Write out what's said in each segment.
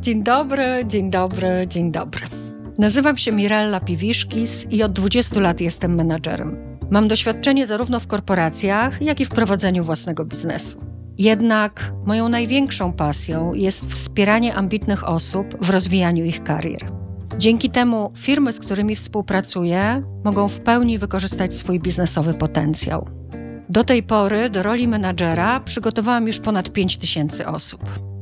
Dzień dobry, dzień dobry, dzień dobry. Nazywam się Mirella Piwiszkis i od 20 lat jestem menadżerem. Mam doświadczenie zarówno w korporacjach, jak i w prowadzeniu własnego biznesu. Jednak moją największą pasją jest wspieranie ambitnych osób w rozwijaniu ich karier. Dzięki temu firmy, z którymi współpracuję, mogą w pełni wykorzystać swój biznesowy potencjał. Do tej pory do roli menadżera przygotowałam już ponad 5 tysięcy osób.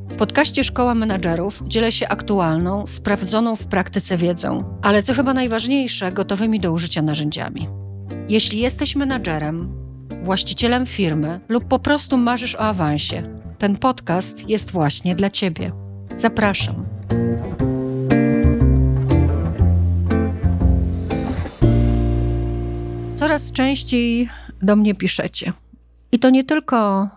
W podcaście Szkoła Menadżerów dzielę się aktualną, sprawdzoną w praktyce wiedzą, ale co chyba najważniejsze, gotowymi do użycia narzędziami. Jeśli jesteś menadżerem, właścicielem firmy lub po prostu marzysz o awansie, ten podcast jest właśnie dla Ciebie. Zapraszam. Coraz częściej do mnie piszecie. I to nie tylko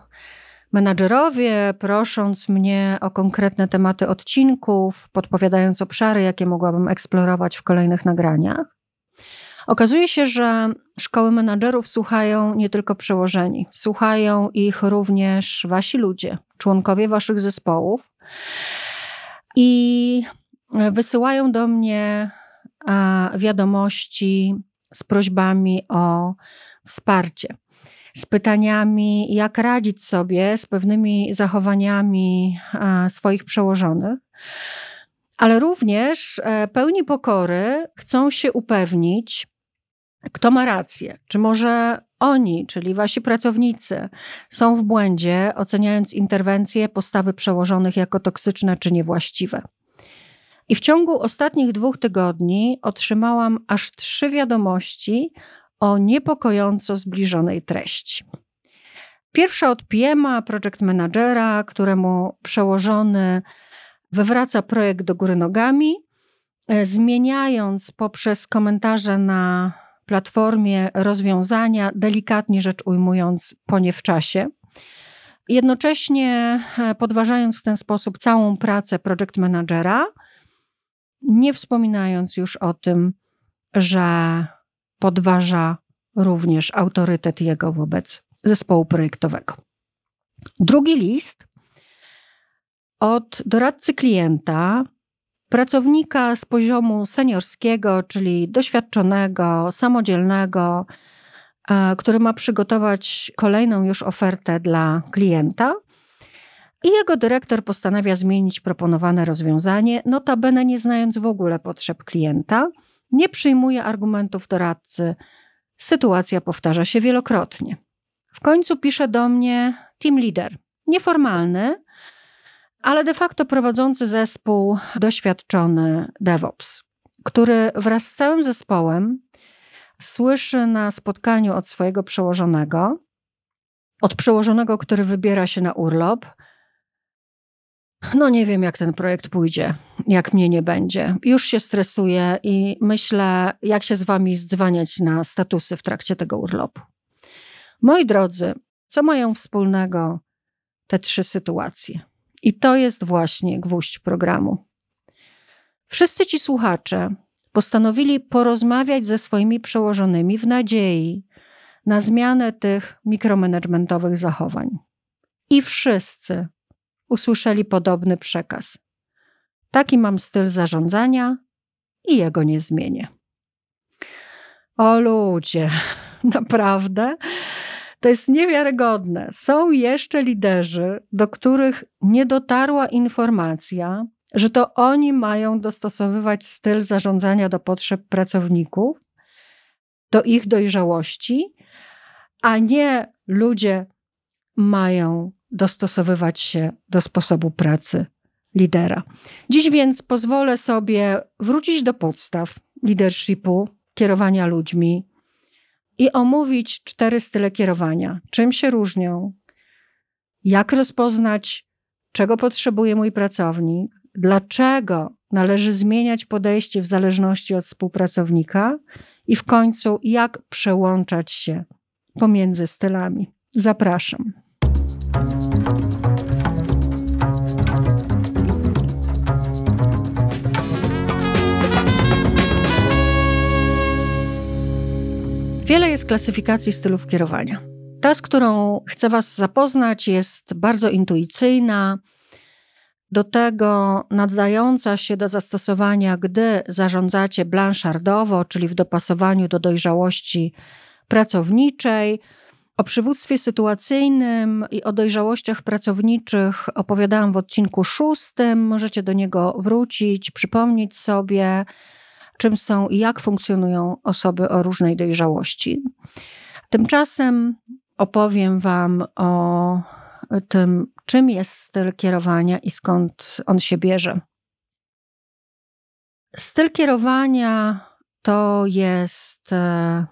menadżerowie, prosząc mnie o konkretne tematy odcinków, podpowiadając obszary, jakie mogłabym eksplorować w kolejnych nagraniach. Okazuje się, że szkoły menadżerów słuchają nie tylko przełożeni, słuchają ich również wasi ludzie, członkowie waszych zespołów i wysyłają do mnie wiadomości z prośbami o wsparcie z pytaniami, jak radzić sobie z pewnymi zachowaniami swoich przełożonych, ale również e, pełni pokory chcą się upewnić, kto ma rację. Czy może oni, czyli wasi pracownicy, są w błędzie, oceniając interwencje, postawy przełożonych jako toksyczne czy niewłaściwe. I w ciągu ostatnich dwóch tygodni otrzymałam aż trzy wiadomości o niepokojąco zbliżonej treści. Pierwsza od PM'a, project managera, któremu przełożony wywraca projekt do góry nogami, e, zmieniając poprzez komentarze na platformie rozwiązania, delikatnie rzecz ujmując, po nie w czasie. Jednocześnie e, podważając w ten sposób całą pracę project managera, nie wspominając już o tym, że podważa również autorytet jego wobec zespołu projektowego. Drugi list od doradcy klienta, pracownika z poziomu seniorskiego, czyli doświadczonego, samodzielnego, e, który ma przygotować kolejną już ofertę dla klienta. I jego dyrektor postanawia zmienić proponowane rozwiązanie, notabene nie znając w ogóle potrzeb klienta, nie przyjmuje argumentów doradcy. Sytuacja powtarza się wielokrotnie. W końcu pisze do mnie team leader, nieformalny, ale de facto prowadzący zespół doświadczony DevOps, który wraz z całym zespołem słyszy na spotkaniu od swojego przełożonego, od przełożonego, który wybiera się na urlop, no nie wiem, jak ten projekt pójdzie, jak mnie nie będzie. Już się stresuję i myślę, jak się z wami zdzwaniać na statusy w trakcie tego urlopu. Moi drodzy, co mają wspólnego te trzy sytuacje? I to jest właśnie gwóźdź programu. Wszyscy ci słuchacze postanowili porozmawiać ze swoimi przełożonymi w nadziei na zmianę tych mikromanagementowych zachowań. I wszyscy usłyszeli podobny przekaz. Taki mam styl zarządzania i jego nie zmienię. O ludzie, naprawdę? To jest niewiarygodne. Są jeszcze liderzy, do których nie dotarła informacja, że to oni mają dostosowywać styl zarządzania do potrzeb pracowników, do ich dojrzałości, a nie ludzie mają dostosowywać się do sposobu pracy lidera. Dziś więc pozwolę sobie wrócić do podstaw leadershipu, kierowania ludźmi i omówić cztery style kierowania. Czym się różnią? Jak rozpoznać, czego potrzebuje mój pracownik? Dlaczego należy zmieniać podejście w zależności od współpracownika? I w końcu, jak przełączać się pomiędzy stylami? Zapraszam. Wiele jest klasyfikacji stylów kierowania. Ta, z którą chcę Was zapoznać, jest bardzo intuicyjna, do tego nadająca się do zastosowania, gdy zarządzacie blanchardowo, czyli w dopasowaniu do dojrzałości pracowniczej. O przywództwie sytuacyjnym i o dojrzałościach pracowniczych opowiadałam w odcinku szóstym. Możecie do niego wrócić, przypomnieć sobie, czym są i jak funkcjonują osoby o różnej dojrzałości. Tymczasem opowiem Wam o tym, czym jest styl kierowania i skąd on się bierze. Styl kierowania to jest e,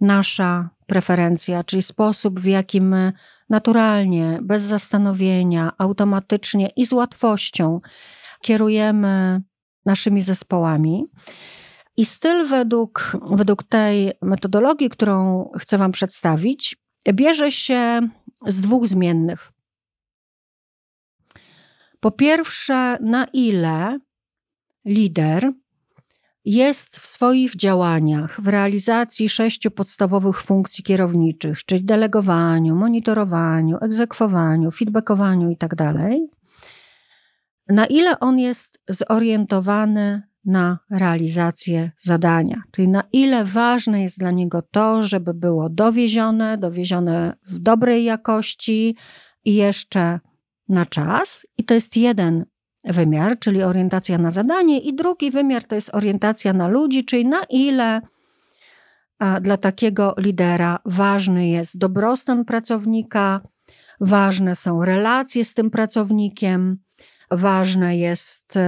nasza preferencja, czyli sposób, w jaki my naturalnie, bez zastanowienia, automatycznie i z łatwością kierujemy naszymi zespołami. I styl według, według tej metodologii, którą chcę Wam przedstawić, bierze się z dwóch zmiennych. Po pierwsze, na ile lider jest w swoich działaniach, w realizacji sześciu podstawowych funkcji kierowniczych, czyli delegowaniu, monitorowaniu, egzekwowaniu, feedbackowaniu itd., tak na ile on jest zorientowany na realizację zadania, czyli na ile ważne jest dla niego to, żeby było dowiezione, dowiezione w dobrej jakości i jeszcze na czas. I to jest jeden wymiar, czyli orientacja na zadanie, i drugi wymiar to jest orientacja na ludzi, czyli na ile dla takiego lidera ważny jest dobrostan pracownika, ważne są relacje z tym pracownikiem, ważne jest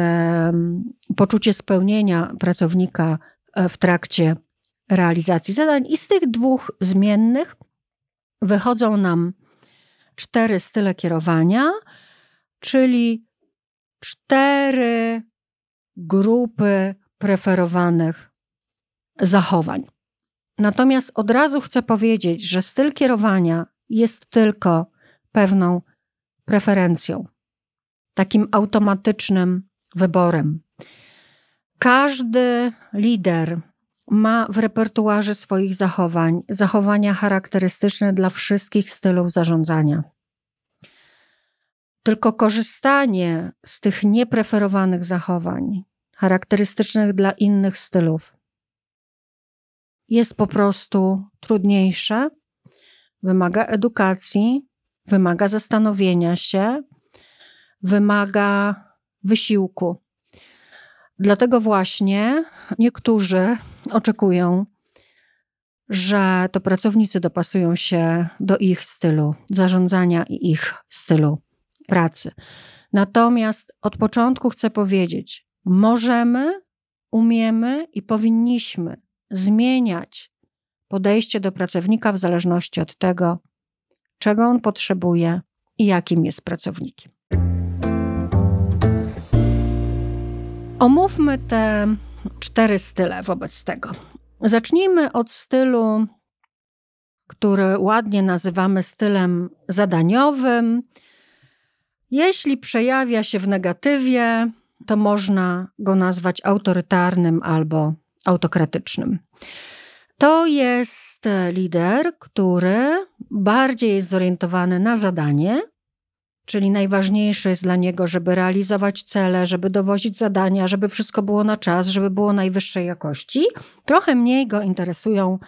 poczucie spełnienia pracownika e, w trakcie realizacji zadań. I z tych dwóch zmiennych wychodzą nam cztery style kierowania, czyli cztery grupy preferowanych zachowań. Natomiast od razu chcę powiedzieć, że styl kierowania jest tylko pewną preferencją, takim automatycznym wyborem. Każdy lider ma w repertuarze swoich zachowań zachowania charakterystyczne dla wszystkich stylów zarządzania. Tylko korzystanie z tych niepreferowanych zachowań, charakterystycznych dla innych stylów, jest po prostu trudniejsze, wymaga edukacji, wymaga zastanowienia się, wymaga wysiłku. Dlatego właśnie niektórzy oczekują, że to pracownicy dopasują się do ich stylu zarządzania i ich stylu pracy. Natomiast od początku chcę powiedzieć, możemy, umiemy i powinniśmy zmieniać podejście do pracownika w zależności od tego, czego on potrzebuje i jakim jest pracownikiem. Omówmy te cztery style wobec tego. Zacznijmy od stylu, który ładnie nazywamy stylem zadaniowym. Jeśli przejawia się w negatywie, to można go nazwać autorytarnym albo autokratycznym. To jest lider, który bardziej jest zorientowany na zadanie, czyli najważniejsze jest dla niego, żeby realizować cele, żeby dowozić zadania, żeby wszystko było na czas, żeby było najwyższej jakości. Trochę mniej go interesują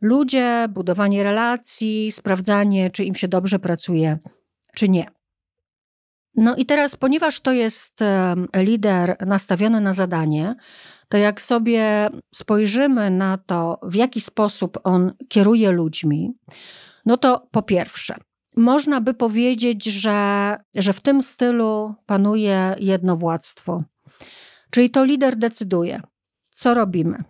ludzie, budowanie relacji, sprawdzanie, czy im się dobrze pracuje, czy nie. No i teraz, ponieważ to jest lider nastawiony na zadanie, to jak sobie spojrzymy na to, w jaki sposób on kieruje ludźmi, no to po pierwsze, można by powiedzieć, że, że w tym stylu panuje jednowładztwo. Czyli to lider decyduje, co robimy,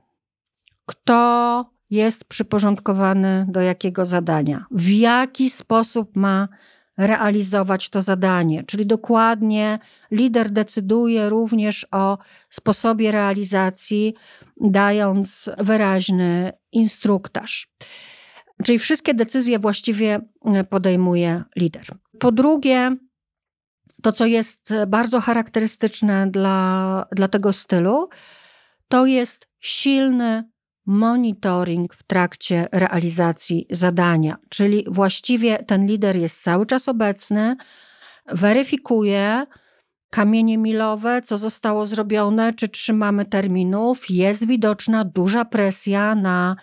kto jest przyporządkowany do jakiego zadania, w jaki sposób ma realizować to zadanie. Czyli dokładnie lider decyduje również o sposobie realizacji, dając wyraźny instruktaż. Czyli wszystkie decyzje właściwie e, podejmuje lider. Po drugie, to co jest bardzo charakterystyczne dla, dla tego stylu, to jest silny monitoring w trakcie realizacji zadania, czyli właściwie ten lider jest cały czas obecny, weryfikuje kamienie milowe, co zostało zrobione, czy trzymamy terminów. Jest widoczna duża presja na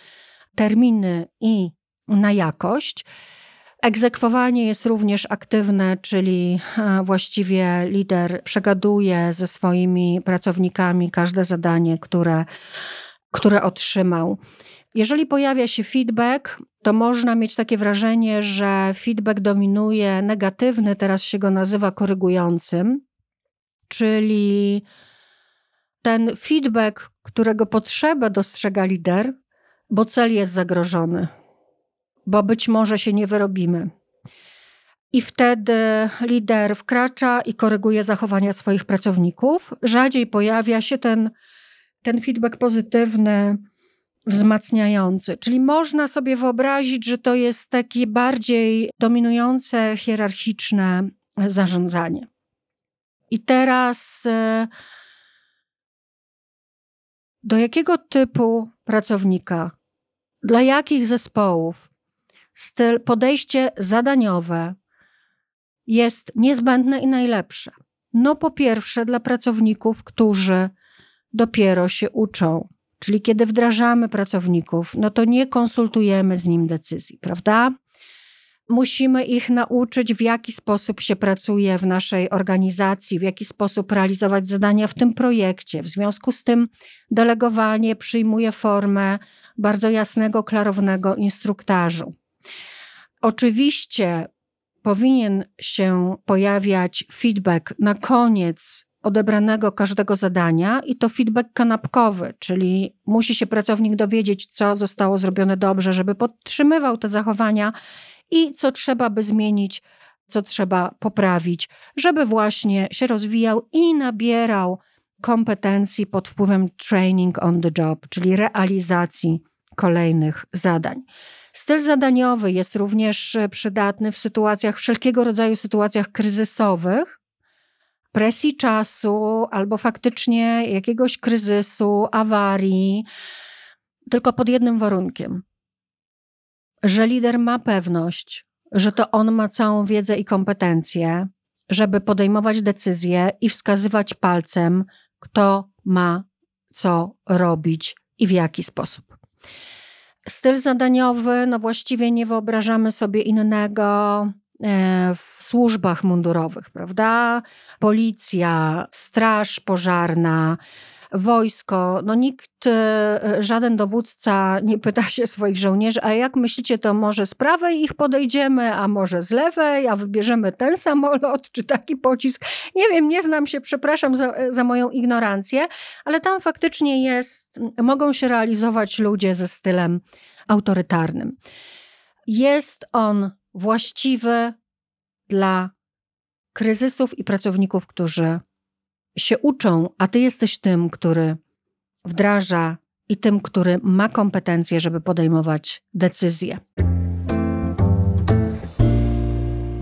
terminy i na jakość. Egzekwowanie jest również aktywne, czyli e, właściwie lider przegaduje ze swoimi pracownikami każde zadanie, które, które otrzymał. Jeżeli pojawia się feedback, to można mieć takie wrażenie, że feedback dominuje negatywny, teraz się go nazywa korygującym, czyli ten feedback, którego potrzebę dostrzega lider, bo cel jest zagrożony bo być może się nie wyrobimy. I wtedy lider wkracza i koryguje zachowania swoich pracowników. Rzadziej pojawia się ten, ten feedback pozytywny, wzmacniający. Czyli można sobie wyobrazić, że to jest takie bardziej dominujące, hierarchiczne zarządzanie. I teraz e, do jakiego typu pracownika, dla jakich zespołów styl, podejście zadaniowe jest niezbędne i najlepsze. No, po pierwsze, dla pracowników, którzy dopiero się uczą, czyli kiedy wdrażamy pracowników, no to nie konsultujemy z nim decyzji, prawda? Musimy ich nauczyć, w jaki sposób się pracuje w naszej organizacji, w jaki sposób realizować zadania w tym projekcie. W związku z tym delegowanie przyjmuje formę bardzo jasnego, klarownego instruktażu. Oczywiście powinien się pojawiać feedback na koniec odebranego każdego zadania i to feedback kanapkowy, czyli musi się pracownik dowiedzieć, co zostało zrobione dobrze, żeby podtrzymywał te zachowania i co trzeba by zmienić, co trzeba poprawić, żeby właśnie się rozwijał i nabierał kompetencji pod wpływem training on the job, czyli realizacji kolejnych zadań. Styl zadaniowy jest również przydatny w sytuacjach, wszelkiego rodzaju sytuacjach kryzysowych, presji czasu albo faktycznie jakiegoś kryzysu, awarii, tylko pod jednym warunkiem. Że lider ma pewność, że to on ma całą wiedzę i kompetencje, żeby podejmować decyzje i wskazywać palcem, kto ma co robić i w jaki sposób. Styl zadaniowy, no właściwie nie wyobrażamy sobie innego w służbach mundurowych, prawda? Policja, straż pożarna, wojsko. No nikt, e, żaden dowódca nie pyta się swoich żołnierzy, a jak myślicie, to może z prawej ich podejdziemy, a może z lewej, a wybierzemy ten samolot czy taki pocisk. Nie wiem, nie znam się, przepraszam za, za moją ignorancję, ale tam faktycznie jest, mogą się realizować ludzie ze stylem autorytarnym. Jest on właściwy dla kryzysów i pracowników, którzy się uczą, a ty jesteś tym, który wdraża i tym, który ma kompetencje, żeby podejmować decyzje.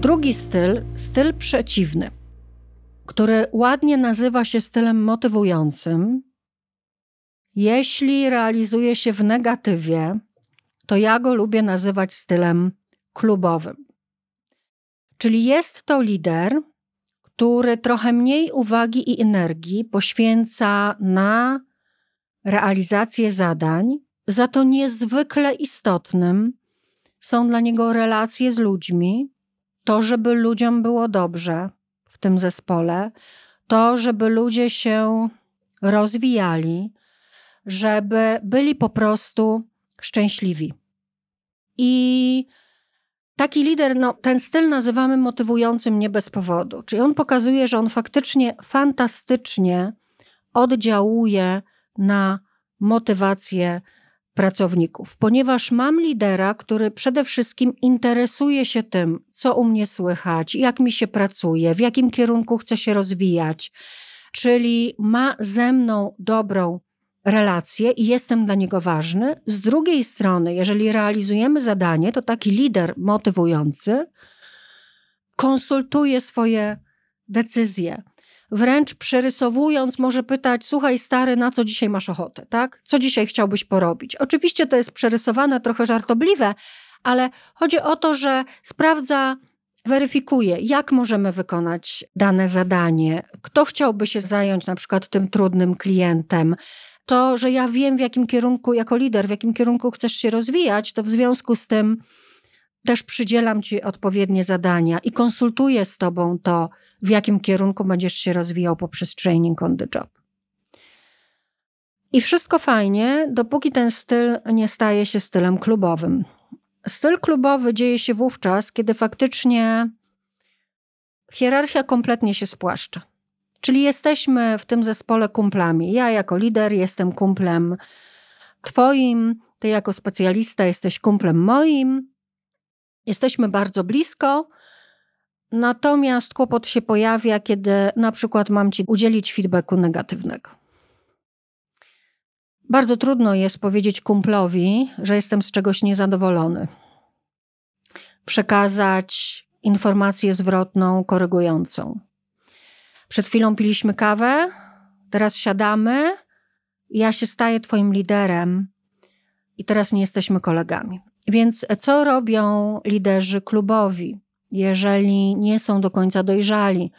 Drugi styl, styl przeciwny, który ładnie nazywa się stylem motywującym. Jeśli realizuje się w negatywie, to ja go lubię nazywać stylem klubowym. Czyli jest to lider, który trochę mniej uwagi i energii poświęca na realizację zadań, za to niezwykle istotnym są dla niego relacje z ludźmi, to, żeby ludziom było dobrze w tym zespole, to, żeby ludzie się rozwijali, żeby byli po prostu szczęśliwi. I Taki lider, no, ten styl nazywamy motywującym nie bez powodu. Czyli on pokazuje, że on faktycznie fantastycznie oddziałuje na motywację pracowników, ponieważ mam lidera, który przede wszystkim interesuje się tym, co u mnie słychać, jak mi się pracuje, w jakim kierunku chce się rozwijać, czyli ma ze mną dobrą relacje i jestem dla niego ważny. Z drugiej strony, jeżeli realizujemy zadanie, to taki lider motywujący konsultuje swoje decyzje, wręcz przerysowując, może pytać: Słuchaj, stary, na co dzisiaj masz ochotę, tak? Co dzisiaj chciałbyś porobić? Oczywiście to jest przerysowane, trochę żartobliwe, ale chodzi o to, że sprawdza, weryfikuje, jak możemy wykonać dane zadanie, kto chciałby się zająć na przykład tym trudnym klientem. To, że ja wiem, w jakim kierunku, jako lider, w jakim kierunku chcesz się rozwijać, to w związku z tym też przydzielam ci odpowiednie zadania i konsultuję z tobą to, w jakim kierunku będziesz się rozwijał poprzez training on the job. I wszystko fajnie, dopóki ten styl nie staje się stylem klubowym. Styl klubowy dzieje się wówczas, kiedy faktycznie hierarchia kompletnie się spłaszcza. Czyli jesteśmy w tym zespole kumplami. Ja jako lider jestem kumplem Twoim, Ty jako specjalista jesteś kumplem moim. Jesteśmy bardzo blisko, natomiast kłopot się pojawia, kiedy na przykład mam Ci udzielić feedbacku negatywnego. Bardzo trudno jest powiedzieć kumplowi, że jestem z czegoś niezadowolony. Przekazać informację zwrotną, korygującą. Przed chwilą piliśmy kawę, teraz siadamy, ja się staję Twoim liderem i teraz nie jesteśmy kolegami. Więc co robią liderzy klubowi, jeżeli nie są do końca dojrzali?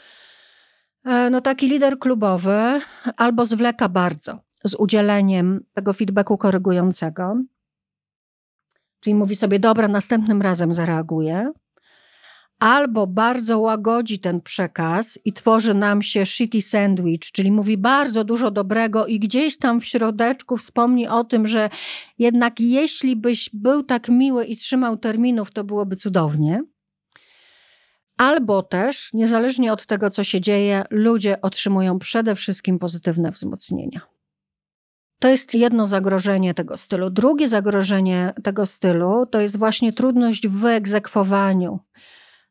E, no taki lider klubowy albo zwleka bardzo z udzieleniem tego feedbacku korygującego, czyli mówi sobie, dobra, następnym razem zareaguję, albo bardzo łagodzi ten przekaz i tworzy nam się shitty sandwich, czyli mówi bardzo dużo dobrego i gdzieś tam w środeczku wspomni o tym, że jednak jeśli byś był tak miły i trzymał terminów, to byłoby cudownie. Albo też, niezależnie od tego, co się dzieje, ludzie otrzymują przede wszystkim pozytywne wzmocnienia. To jest jedno zagrożenie tego stylu. Drugie zagrożenie tego stylu to jest właśnie trudność w wyegzekwowaniu.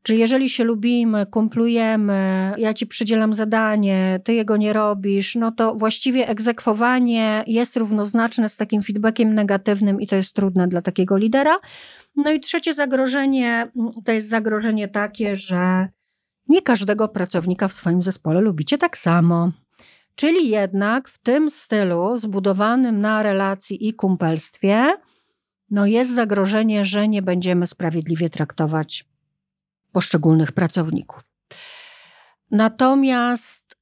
Czy jeżeli się lubimy, kumplujemy, ja ci przydzielam zadanie, ty jego nie robisz, no to właściwie egzekwowanie jest równoznaczne z takim feedbackiem negatywnym i to jest trudne dla takiego lidera. No i trzecie zagrożenie to jest zagrożenie takie, że nie każdego pracownika w swoim zespole lubicie tak samo. Czyli jednak w tym stylu zbudowanym na relacji i kumpelstwie, no jest zagrożenie, że nie będziemy sprawiedliwie traktować poszczególnych pracowników. Natomiast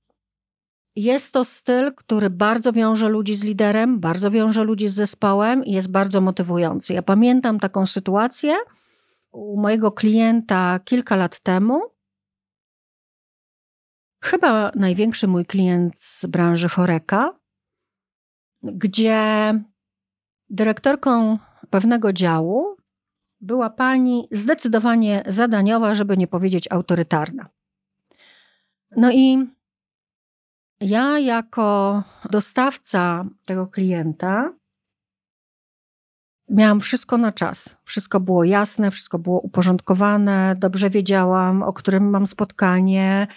jest to styl, który bardzo wiąże ludzi z liderem, bardzo wiąże ludzi z zespołem i jest bardzo motywujący. Ja pamiętam taką sytuację u mojego klienta kilka lat temu. Chyba największy mój klient z branży Choreka, gdzie dyrektorką pewnego działu była pani zdecydowanie zadaniowa, żeby nie powiedzieć autorytarna. No i ja, jako dostawca tego klienta, miałam wszystko na czas. Wszystko było jasne, wszystko było uporządkowane, dobrze wiedziałam, o którym mam spotkanie,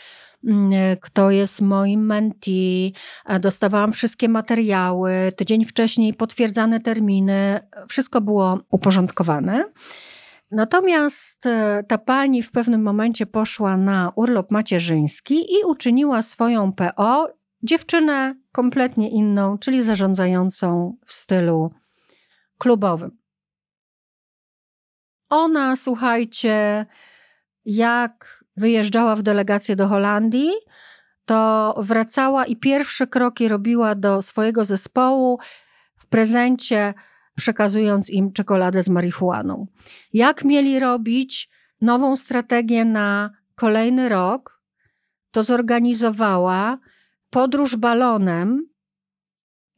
kto jest moim mentee, dostawałam wszystkie materiały, tydzień wcześniej potwierdzane terminy, wszystko było uporządkowane. Natomiast e, ta pani w pewnym momencie poszła na urlop macierzyński i uczyniła swoją PO dziewczynę kompletnie inną, czyli zarządzającą w stylu klubowym. Ona, słuchajcie, jak wyjeżdżała w delegację do Holandii, to wracała i pierwsze kroki robiła do swojego zespołu w prezencie przekazując im czekoladę z marihuaną. Jak mieli robić nową strategię na kolejny rok, to zorganizowała podróż balonem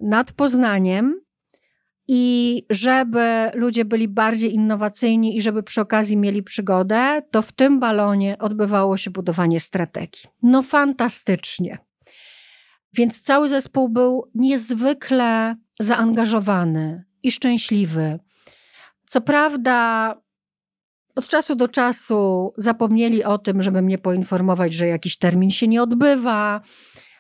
nad Poznaniem i żeby ludzie byli bardziej innowacyjni i żeby przy okazji mieli przygodę, to w tym balonie odbywało się budowanie strategii. No fantastycznie. Więc cały zespół był niezwykle zaangażowany, i szczęśliwy. Co prawda, od czasu do czasu zapomnieli o tym, żeby mnie poinformować, że jakiś termin się nie odbywa.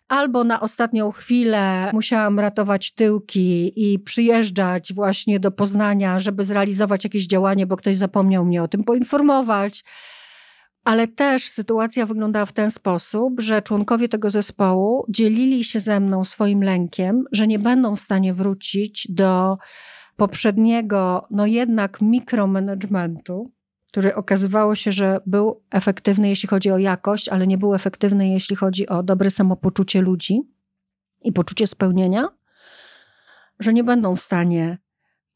Albo na ostatnią chwilę musiałam ratować tyłki i przyjeżdżać właśnie do Poznania, żeby zrealizować jakieś działanie, bo ktoś zapomniał mnie o tym poinformować. ale też sytuacja wyglądała w ten sposób, że członkowie tego zespołu dzielili się ze mną swoim lękiem, że nie będą w stanie wrócić do poprzedniego, no jednak mikromanagementu, który okazywało się, że był efektywny, jeśli chodzi o jakość, ale nie był efektywny, jeśli chodzi o dobre samopoczucie ludzi i poczucie spełnienia, że nie będą w stanie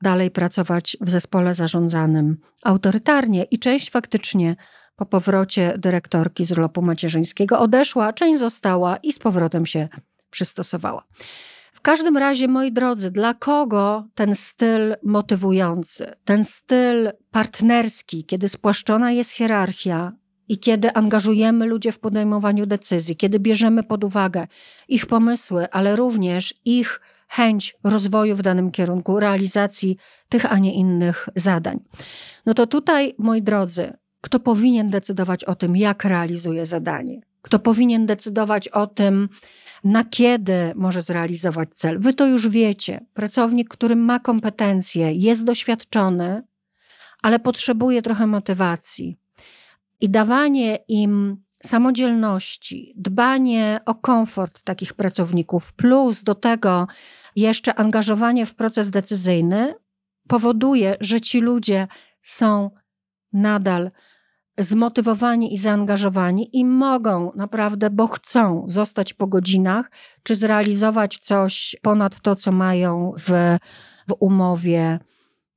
dalej pracować w zespole zarządzanym autorytarnie. I część faktycznie po powrocie dyrektorki z urlopu macierzyńskiego odeszła, część została i z powrotem się przystosowała. Każdym razie, moi drodzy, dla kogo ten styl motywujący, ten styl partnerski, kiedy spłaszczona jest hierarchia i kiedy angażujemy ludzi w podejmowaniu decyzji, kiedy bierzemy pod uwagę ich pomysły, ale również ich chęć rozwoju w danym kierunku, realizacji tych, a nie innych zadań. No to tutaj, moi drodzy, kto powinien decydować o tym, jak realizuje zadanie? Kto powinien decydować o tym, na kiedy może zrealizować cel? Wy to już wiecie. Pracownik, który ma kompetencje, jest doświadczony, ale potrzebuje trochę motywacji. I dawanie im samodzielności, dbanie o komfort takich pracowników, plus do tego jeszcze angażowanie w proces decyzyjny, powoduje, że ci ludzie są nadal zmotywowani i zaangażowani i mogą naprawdę, bo chcą zostać po godzinach, czy zrealizować coś ponad to, co mają w, w umowie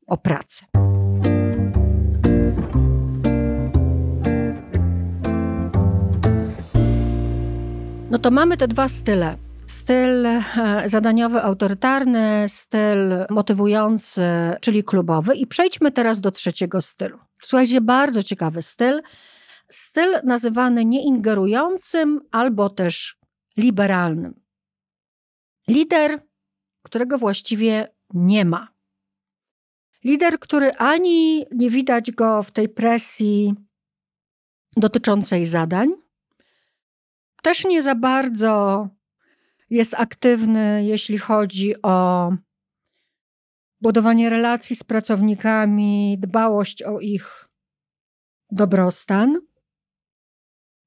o pracę. No to mamy te dwa style. Styl e, zadaniowy, autorytarny, styl motywujący, czyli klubowy. I przejdźmy teraz do trzeciego stylu. Słuchajcie, bardzo ciekawy styl. Styl nazywany nieingerującym albo też liberalnym. Lider, którego właściwie nie ma. Lider, który ani nie widać go w tej presji dotyczącej zadań, też nie za bardzo jest aktywny, jeśli chodzi o budowanie relacji z pracownikami, dbałość o ich dobrostan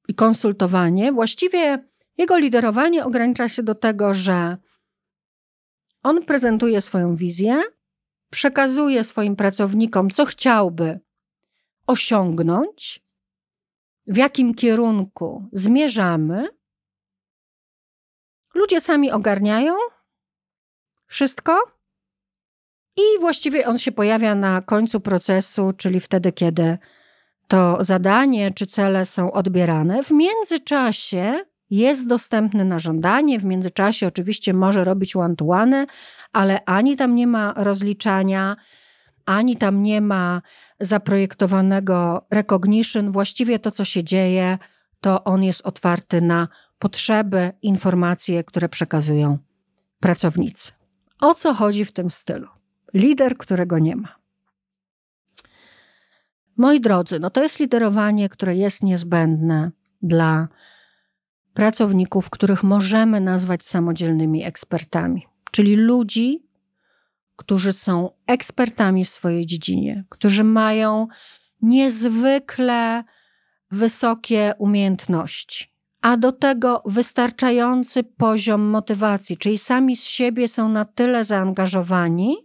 i konsultowanie. Właściwie jego liderowanie ogranicza się do tego, że on prezentuje swoją wizję, przekazuje swoim pracownikom, co chciałby osiągnąć, w jakim kierunku zmierzamy. Ludzie sami ogarniają wszystko i właściwie on się pojawia na końcu procesu, czyli wtedy, kiedy to zadanie czy cele są odbierane. W międzyczasie jest dostępny na żądanie, w międzyczasie oczywiście może robić one ale ani tam nie ma rozliczania, ani tam nie ma zaprojektowanego recognition. Właściwie to, co się dzieje, to on jest otwarty na potrzeby, informacje, które przekazują pracownicy. O co chodzi w tym stylu? lider, którego nie ma. Moi drodzy, no to jest liderowanie, które jest niezbędne dla pracowników, których możemy nazwać samodzielnymi ekspertami, czyli ludzi, którzy są ekspertami w swojej dziedzinie, którzy mają niezwykle wysokie umiejętności, a do tego wystarczający poziom motywacji, czyli sami z siebie są na tyle zaangażowani,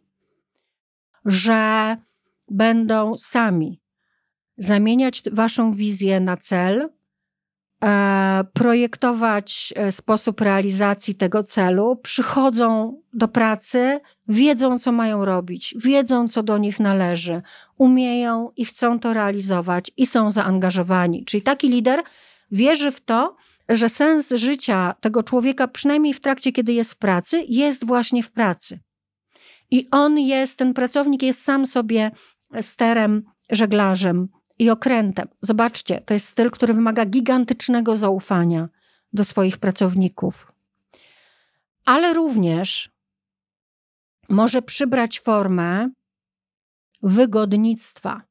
że będą sami zamieniać waszą wizję na cel, e, projektować e, sposób realizacji tego celu, przychodzą do pracy, wiedzą, co mają robić, wiedzą, co do nich należy, umieją i chcą to realizować i są zaangażowani. Czyli taki lider wierzy w to, że sens życia tego człowieka, przynajmniej w trakcie, kiedy jest w pracy, jest właśnie w pracy. I on jest, ten pracownik jest sam sobie sterem, żeglarzem i okrętem. Zobaczcie, to jest styl, który wymaga gigantycznego zaufania do swoich pracowników. Ale również może przybrać formę wygodnictwa.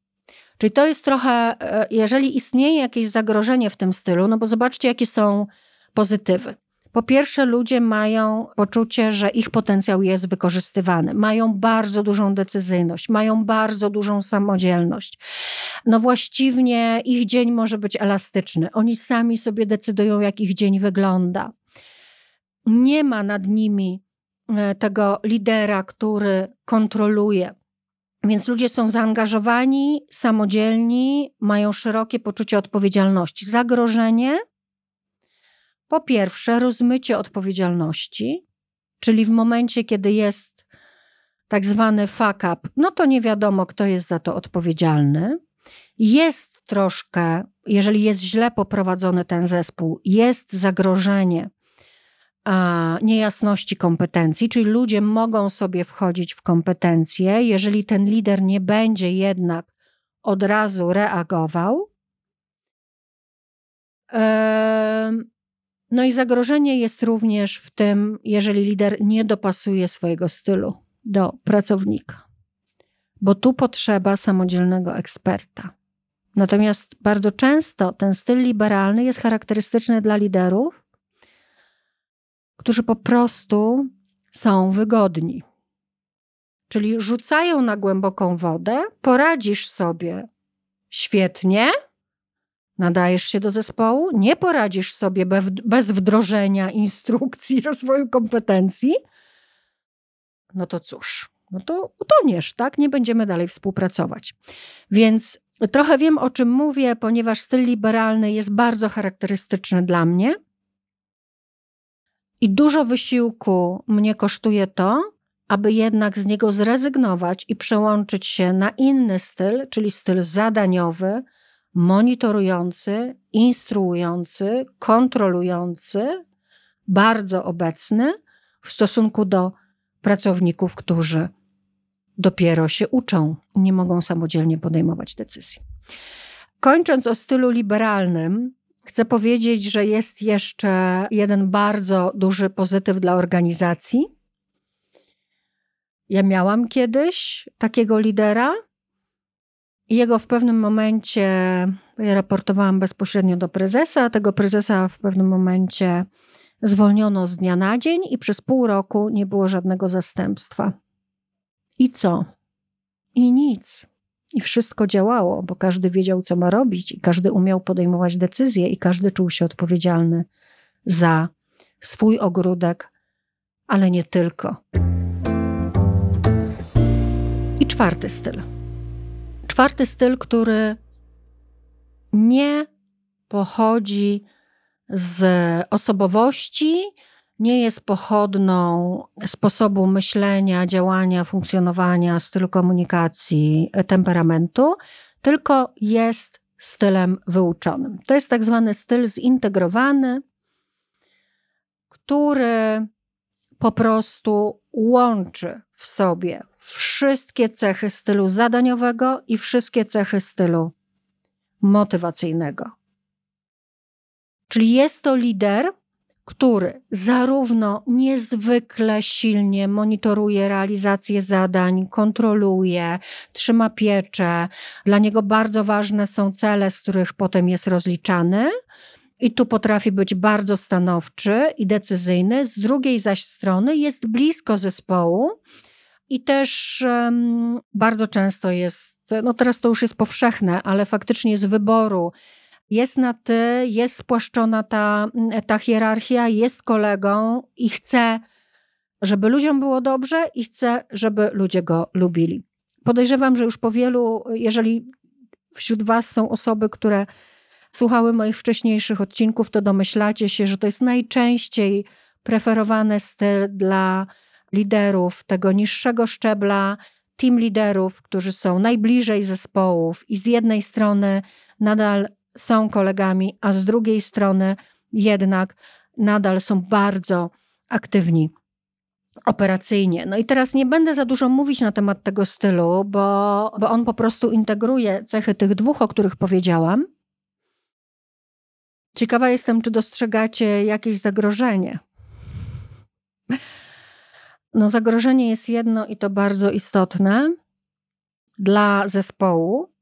Czyli to jest trochę, e, jeżeli istnieje jakieś zagrożenie w tym stylu, no bo zobaczcie, jakie są pozytywy. Po pierwsze, ludzie mają poczucie, że ich potencjał jest wykorzystywany, mają bardzo dużą decyzyjność, mają bardzo dużą samodzielność. No właściwie ich dzień może być elastyczny. Oni sami sobie decydują, jak ich dzień wygląda. Nie ma nad nimi e, tego lidera, który kontroluje. Więc ludzie są zaangażowani, samodzielni, mają szerokie poczucie odpowiedzialności. Zagrożenie po pierwsze, rozmycie odpowiedzialności, czyli w momencie, kiedy jest tak zwany fuck up, no to nie wiadomo, kto jest za to odpowiedzialny. Jest troszkę, jeżeli jest źle poprowadzony ten zespół, jest zagrożenie niejasności kompetencji, czyli ludzie mogą sobie wchodzić w kompetencje, jeżeli ten lider nie będzie jednak od razu reagował. No i zagrożenie jest również w tym, jeżeli lider nie dopasuje swojego stylu do pracownika, bo tu potrzeba samodzielnego eksperta. Natomiast bardzo często ten styl liberalny jest charakterystyczny dla liderów, którzy po prostu są wygodni. Czyli rzucają na głęboką wodę, poradzisz sobie świetnie, nadajesz się do zespołu, nie poradzisz sobie bez wdrożenia instrukcji rozwoju kompetencji, no to cóż, no to utoniesz, tak? Nie będziemy dalej współpracować. Więc trochę wiem, o czym mówię, ponieważ styl liberalny jest bardzo charakterystyczny dla mnie. I dużo wysiłku mnie kosztuje to, aby jednak z niego zrezygnować i przełączyć się na inny styl, czyli styl zadaniowy, monitorujący, instruujący, kontrolujący, bardzo obecny w stosunku do pracowników, którzy dopiero się uczą, nie mogą samodzielnie podejmować decyzji. Kończąc o stylu liberalnym, chcę powiedzieć, że jest jeszcze jeden bardzo duży pozytyw dla organizacji. Ja miałam kiedyś takiego lidera, jego w pewnym momencie, ja raportowałam bezpośrednio do prezesa, tego prezesa w pewnym momencie zwolniono z dnia na dzień i przez pół roku nie było żadnego zastępstwa. I co? I nic. I wszystko działało, bo każdy wiedział, co ma robić, i każdy umiał podejmować decyzje, i każdy czuł się odpowiedzialny za swój ogródek, ale nie tylko. I czwarty styl czwarty styl, który nie pochodzi z osobowości, nie jest pochodną sposobu myślenia, działania, funkcjonowania, stylu komunikacji, temperamentu, tylko jest stylem wyuczonym. To jest tak zwany styl zintegrowany, który po prostu łączy w sobie wszystkie cechy stylu zadaniowego i wszystkie cechy stylu motywacyjnego. Czyli jest to lider, który zarówno niezwykle silnie monitoruje realizację zadań, kontroluje, trzyma pieczę. Dla niego bardzo ważne są cele, z których potem jest rozliczany. I tu potrafi być bardzo stanowczy i decyzyjny. Z drugiej zaś strony jest blisko zespołu i też um, bardzo często jest, no teraz to już jest powszechne, ale faktycznie z wyboru jest na ty, jest spłaszczona ta, ta hierarchia, jest kolegą i chce, żeby ludziom było dobrze i chce, żeby ludzie go lubili. Podejrzewam, że już po wielu, jeżeli wśród Was są osoby, które słuchały moich wcześniejszych odcinków, to domyślacie się, że to jest najczęściej preferowany styl dla liderów tego niższego szczebla, team liderów, którzy są najbliżej zespołów i z jednej strony nadal są kolegami, a z drugiej strony jednak nadal są bardzo aktywni operacyjnie. No i teraz nie będę za dużo mówić na temat tego stylu, bo, bo on po prostu integruje cechy tych dwóch, o których powiedziałam. Ciekawa jestem, czy dostrzegacie jakieś zagrożenie. No, zagrożenie jest jedno i to bardzo istotne dla zespołu,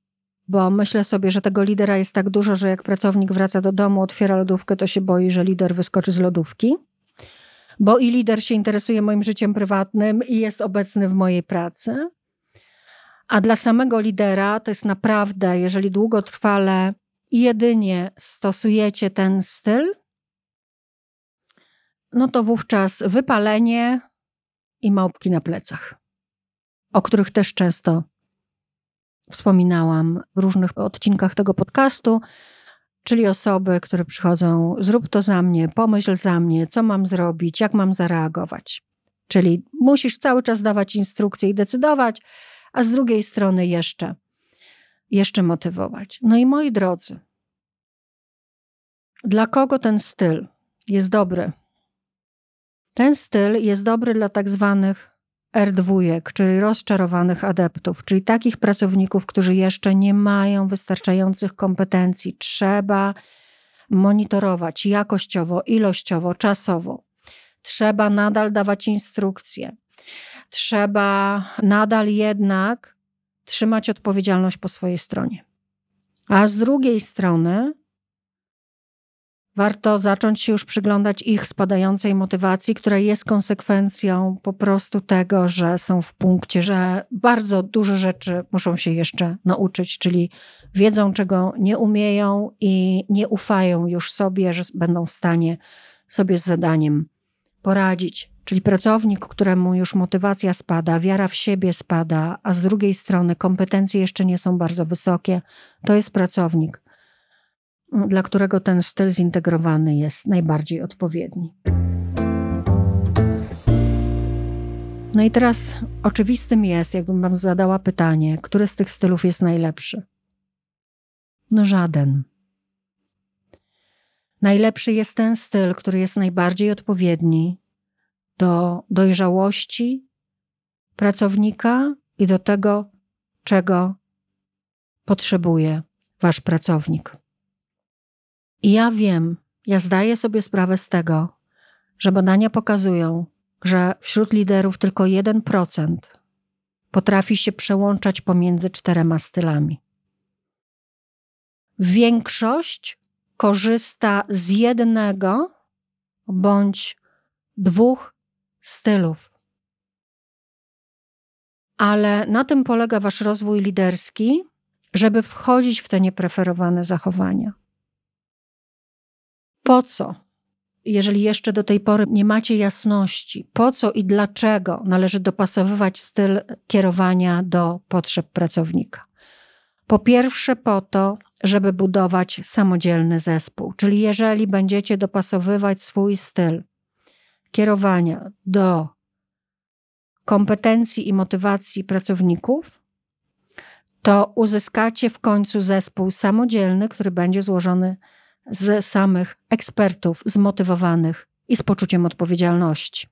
bo myślę sobie, że tego lidera jest tak dużo, że jak pracownik wraca do domu, otwiera lodówkę, to się boi, że lider wyskoczy z lodówki. bo i lider się interesuje moim życiem prywatnym i jest obecny w mojej pracy. A dla samego lidera to jest naprawdę, jeżeli długotrwale jedynie stosujecie ten styl, no to wówczas wypalenie i małpki na plecach, o których też często wspominałam w różnych odcinkach tego podcastu, czyli osoby, które przychodzą, zrób to za mnie, pomyśl za mnie, co mam zrobić, jak mam zareagować. Czyli musisz cały czas dawać instrukcje i decydować, a z drugiej strony jeszcze, jeszcze motywować. No i moi drodzy, dla kogo ten styl jest dobry? Ten styl jest dobry dla tak zwanych R2, czyli rozczarowanych adeptów, czyli takich pracowników, którzy jeszcze nie mają wystarczających kompetencji. Trzeba monitorować jakościowo, ilościowo, czasowo. Trzeba nadal dawać instrukcje. Trzeba nadal jednak trzymać odpowiedzialność po swojej stronie. A z drugiej strony warto zacząć się już przyglądać ich spadającej motywacji, która jest konsekwencją po prostu tego, że są w punkcie, że bardzo dużo rzeczy muszą się jeszcze nauczyć, czyli wiedzą, czego nie umieją i nie ufają już sobie, że będą w stanie sobie z zadaniem poradzić. Czyli pracownik, któremu już motywacja spada, wiara w siebie spada, a z drugiej strony kompetencje jeszcze nie są bardzo wysokie, to jest pracownik, dla którego ten styl zintegrowany jest najbardziej odpowiedni. No i teraz oczywistym jest, jakbym Wam zadała pytanie, który z tych stylów jest najlepszy? No żaden. Najlepszy jest ten styl, który jest najbardziej odpowiedni do dojrzałości pracownika i do tego, czego potrzebuje Wasz pracownik. I ja wiem, ja zdaję sobie sprawę z tego, że badania pokazują, że wśród liderów tylko 1% potrafi się przełączać pomiędzy czterema stylami. Większość korzysta z jednego bądź dwóch stylów. Ale na tym polega Wasz rozwój liderski, żeby wchodzić w te niepreferowane zachowania. Po co? Jeżeli jeszcze do tej pory nie macie jasności, po co i dlaczego należy dopasowywać styl kierowania do potrzeb pracownika. Po pierwsze, po to, żeby budować samodzielny zespół, czyli jeżeli będziecie dopasowywać swój styl kierowania do kompetencji i motywacji pracowników, to uzyskacie w końcu zespół samodzielny, który będzie złożony samych ekspertów zmotywowanych i z poczuciem odpowiedzialności.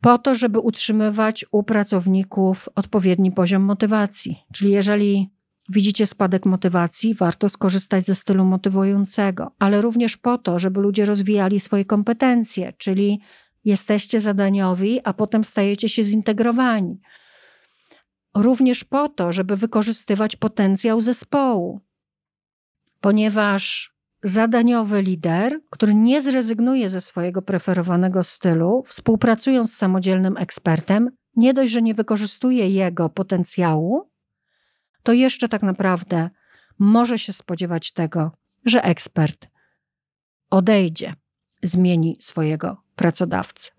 Po to, żeby utrzymywać u pracowników odpowiedni poziom motywacji. Czyli jeżeli widzicie spadek motywacji, warto skorzystać ze stylu motywującego, ale również po to, żeby ludzie rozwijali swoje kompetencje, czyli jesteście zadaniowi, a potem stajecie się zintegrowani. Również po to, żeby wykorzystywać potencjał zespołu, ponieważ zadaniowy lider, który nie zrezygnuje ze swojego preferowanego stylu, współpracując z samodzielnym ekspertem, nie dość, że nie wykorzystuje jego potencjału, to jeszcze tak naprawdę może się spodziewać tego, że ekspert odejdzie, zmieni swojego pracodawcę.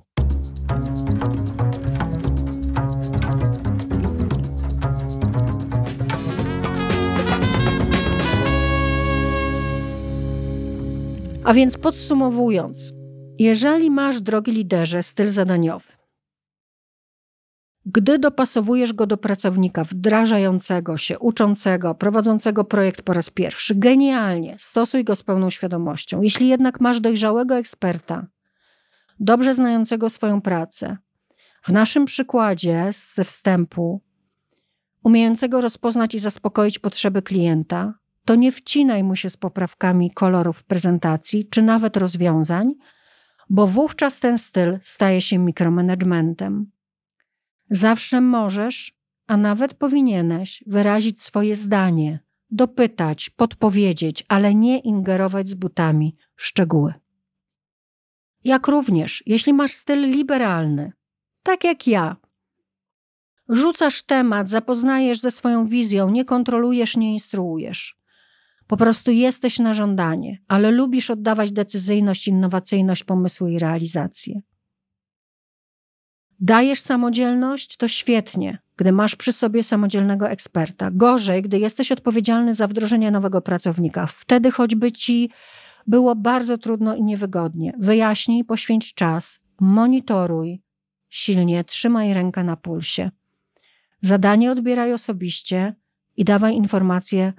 A więc podsumowując, jeżeli masz, drogi liderze, styl zadaniowy, gdy dopasowujesz go do pracownika wdrażającego się, uczącego, prowadzącego projekt po raz pierwszy, genialnie, stosuj go z pełną świadomością. Jeśli jednak masz dojrzałego eksperta, dobrze znającego swoją pracę, w naszym przykładzie ze wstępu, umiejącego rozpoznać i zaspokoić potrzeby klienta, to nie wcinaj mu się z poprawkami kolorów prezentacji czy nawet rozwiązań, bo wówczas ten styl staje się mikromanagementem. Zawsze możesz, a nawet powinieneś wyrazić swoje zdanie, dopytać, podpowiedzieć, ale nie ingerować z butami w szczegóły. Jak również, jeśli masz styl liberalny, tak jak ja, rzucasz temat, zapoznajesz ze swoją wizją, nie kontrolujesz, nie instruujesz. Po prostu jesteś na żądanie, ale lubisz oddawać decyzyjność, innowacyjność, pomysły i realizację. Dajesz samodzielność, to świetnie, gdy masz przy sobie samodzielnego eksperta. Gorzej, gdy jesteś odpowiedzialny za wdrożenie nowego pracownika. Wtedy choćby ci było bardzo trudno i niewygodnie. Wyjaśnij, poświęć czas, monitoruj, silnie trzymaj rękę na pulsie. Zadanie odbieraj osobiście i dawaj informację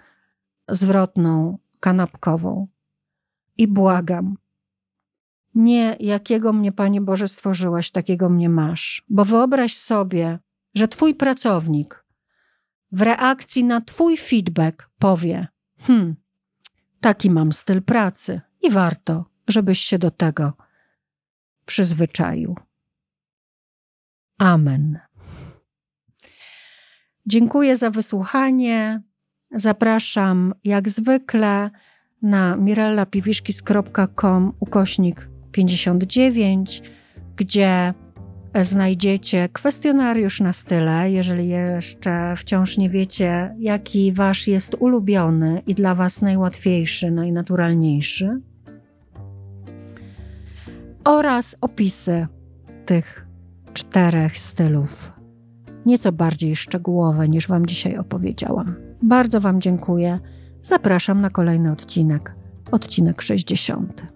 zwrotną, kanapkową. I błagam, nie jakiego mnie, Panie Boże, stworzyłaś, takiego mnie masz. Bo wyobraź sobie, że Twój pracownik w reakcji na Twój feedback powie: Hmm, taki mam styl pracy i warto, żebyś się do tego przyzwyczaił. Amen. Dziękuję za wysłuchanie. Zapraszam jak zwykle na mirellapiwiszkis.com ukośnik 59, gdzie znajdziecie kwestionariusz na style, jeżeli jeszcze wciąż nie wiecie, jaki wasz jest ulubiony i dla was najłatwiejszy, najnaturalniejszy, oraz opisy tych czterech stylów, nieco bardziej szczegółowe niż wam dzisiaj opowiedziałam. Bardzo wam dziękuję. Zapraszam na kolejny odcinek, odcinek 60.